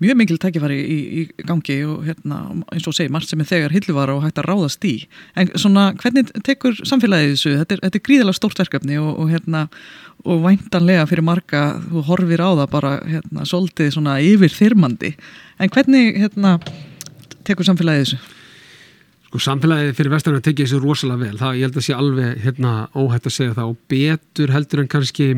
mjög mikil tækifæri í, í gangi og hérna, eins og segir, margt sem er þegar hilluvara og hægt að ráðast í. En svona, hvernig tekur samfélagið þessu? Þetta er, þetta er gríðalega stórt verkefni og, og hérna, og væntanlega fyrir marga, þú horfir á það bara, hérna, svolítið yfir þyrmandi. En hvernig, hérna, tekur samfélagið þessu? Sko samfélagið fyrir vestarinn að tekja þessu rosalega vel. Það ég held að sé alveg hérna, óhætt að segja það. Og betur heldur en kannski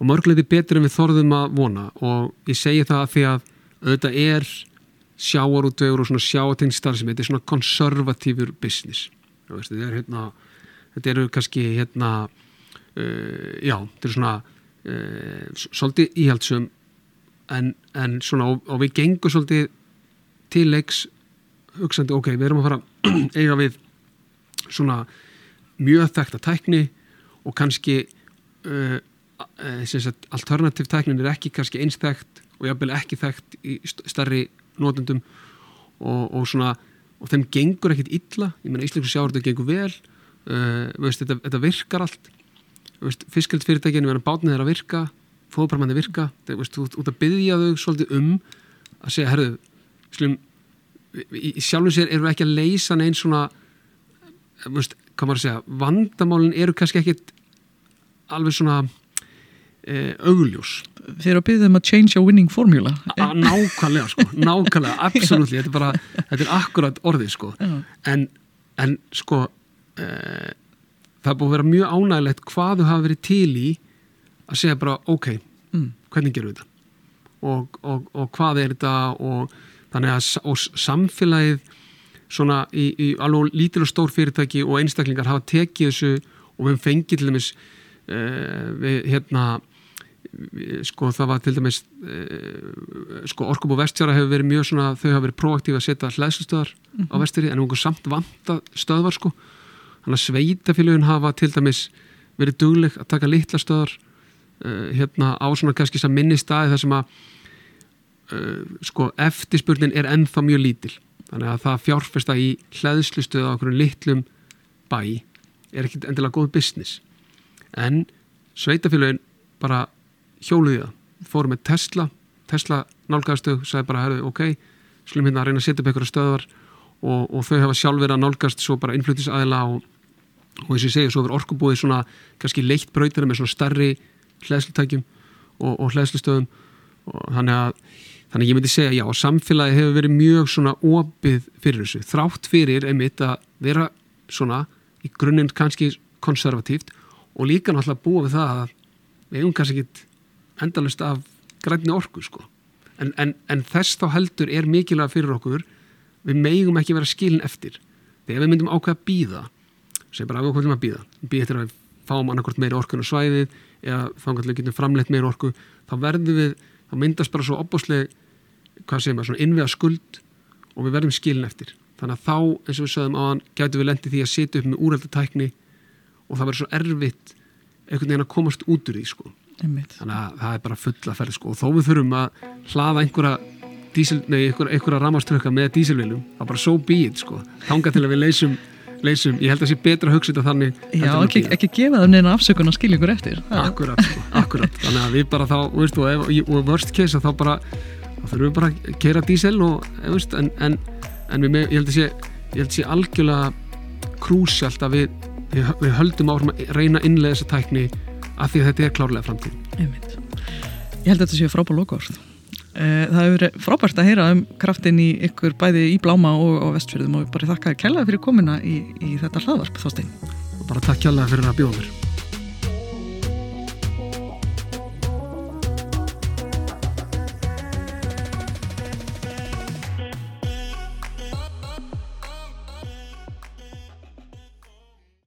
og mörgleiti betur en við þorðum að vona. Og ég segi það að því að auðvitað er sjáarútvegur og svona sjáatengstar sem þetta er svona konservatífur business. Veist, þetta er hérna þetta eru kannski hérna uh, já, þetta er svona uh, svolítið íhaldsum en, en svona og, og við gengum svolítið til leiks hugsandi, ok, við erum að fara eiga við svona mjög þekkt að tækni og kannski uh, uh, sagt, alternativ tæknin er ekki kannski eins þekkt og jafnvel ekki þekkt í st- stærri notendum og, og svona og þeim gengur ekkit illa. Ég meina íslensku sjáurðu gengur vel uh, veist, þetta, þetta virkar allt. Fiskald fyrirtækinu verður bátnið þeirra að virka fóðbarmanni virka. Það, veist, þú út að byggja þau svolítið um að segja, herðu, slum sjálfum sér eru ekki að leysa neinn svona veist, hvað maður að segja, vandamálin eru kannski ekkit alveg svona e, augljós. Þeir eru að byggja þeim að change your winning formula. A- nákvæmlega sko, nákvæmlega absolutt, þetta er bara, þetta er akkurat orðið sko, en, en sko e, það er búið að vera mjög ánægilegt hvað þau hafa verið til í að segja bara, ok, Mm. hvernig gerum við þetta? Og, og, og hvað er þetta? Og þannig að og samfélagið svona í, í alveg lítil og stór fyrirtæki og einstaklingar hafa tekið þessu og við fengið til dæmis uh, við hérna við, sko það var til dæmis uh, sko Orkubú Vestjára hefur verið mjög svona, þau hafa verið proaktíf að setja hlæðslustöðar á vestri en okkur samt vanta stöðvar sko. Þannig að sveitafélögin hafa til dæmis verið dugleg að taka litla stöðar uh, hérna á svona kannski sem minni staði þar sem að sko eftirspurnin er ennþá mjög lítil. Þannig að það fjárfesta í hlæðslustöðu á okkur litlum bæ er ekkit endilega góð business. En sveitafélögin bara hjóluði það. Fóru með Tesla. Tesla nálgæðastöð, sagði bara herðu, ok skulum hérna að reyna að setja upp einhverja stöðar og, og þau hafa sjálf verið að nálgast svo bara innflutis-aðila og, og eins og ég segi, svo verður orkubúið svona kannski leitt brautina með svona starri hlæðslutækjum og, og hlæðslustöðum og þannig að þannig að ég myndi segja, já, samfélagi hefur verið mjög svona opið fyrir þessu. Þrátt fyrir einmitt að vera svona í grunninn kannski konservatíft og líka náttúrulega búa við það að við eigum kannski ekki endalust af grænni orku sko. En, en, en þess þá heldur er mikilvæg fyrir okkur við megum ekki vera skilin eftir. Þegar við myndum ákveða að býða sem bara ákveðum að býða býða eftir að við fáum annarkort meiri orkun og svæðið eða þá kannski getum framleitt meiri orku þá verðum við, þá myndast bara svo opbásleg, hvað segir maður, svona innviða skuld og við verðum skilin eftir þannig að þá, eins og við sögum á hann gætu við lendið því að setja upp með úrældatækni og það verður svo erfitt einhvern veginn að komast út úr því sko. þannig að það er bara fulla ferð sko. og þó við þurfum að hlaða einhverja dísil, nei, einhverja, einhverja ramaströkka með dísilvilum, það er bara so be it sko. þánga til að við leysum, leysum. Ég held að það sé betra að hugsa þetta þannig Já, ekki, ekki gefa það neina afsökun og skilja ykkur eftir Akkurat, sko, akkurat. Þannig að við bara þá, veist, og, ef, og worst case þá bara, þá þurfum við bara að keira dísil og, veist, en, en, en við, ég held að sé ég held að sé algjörlega krúsjalt að við, við, við höldum áfram að reyna að innlega þessa tækni af því að þetta er klárlega framtíð Ég held að þetta sé frábár lokaórð Eh, það hefur verið frábært að heyra um kraftin í ykkur bæði í Bláma og, og Vestfjörðum og bara þakka þér kella fyrir komina í, í þetta hlaðvarp þástein. Bara takk kella fyrir að bjóða mér.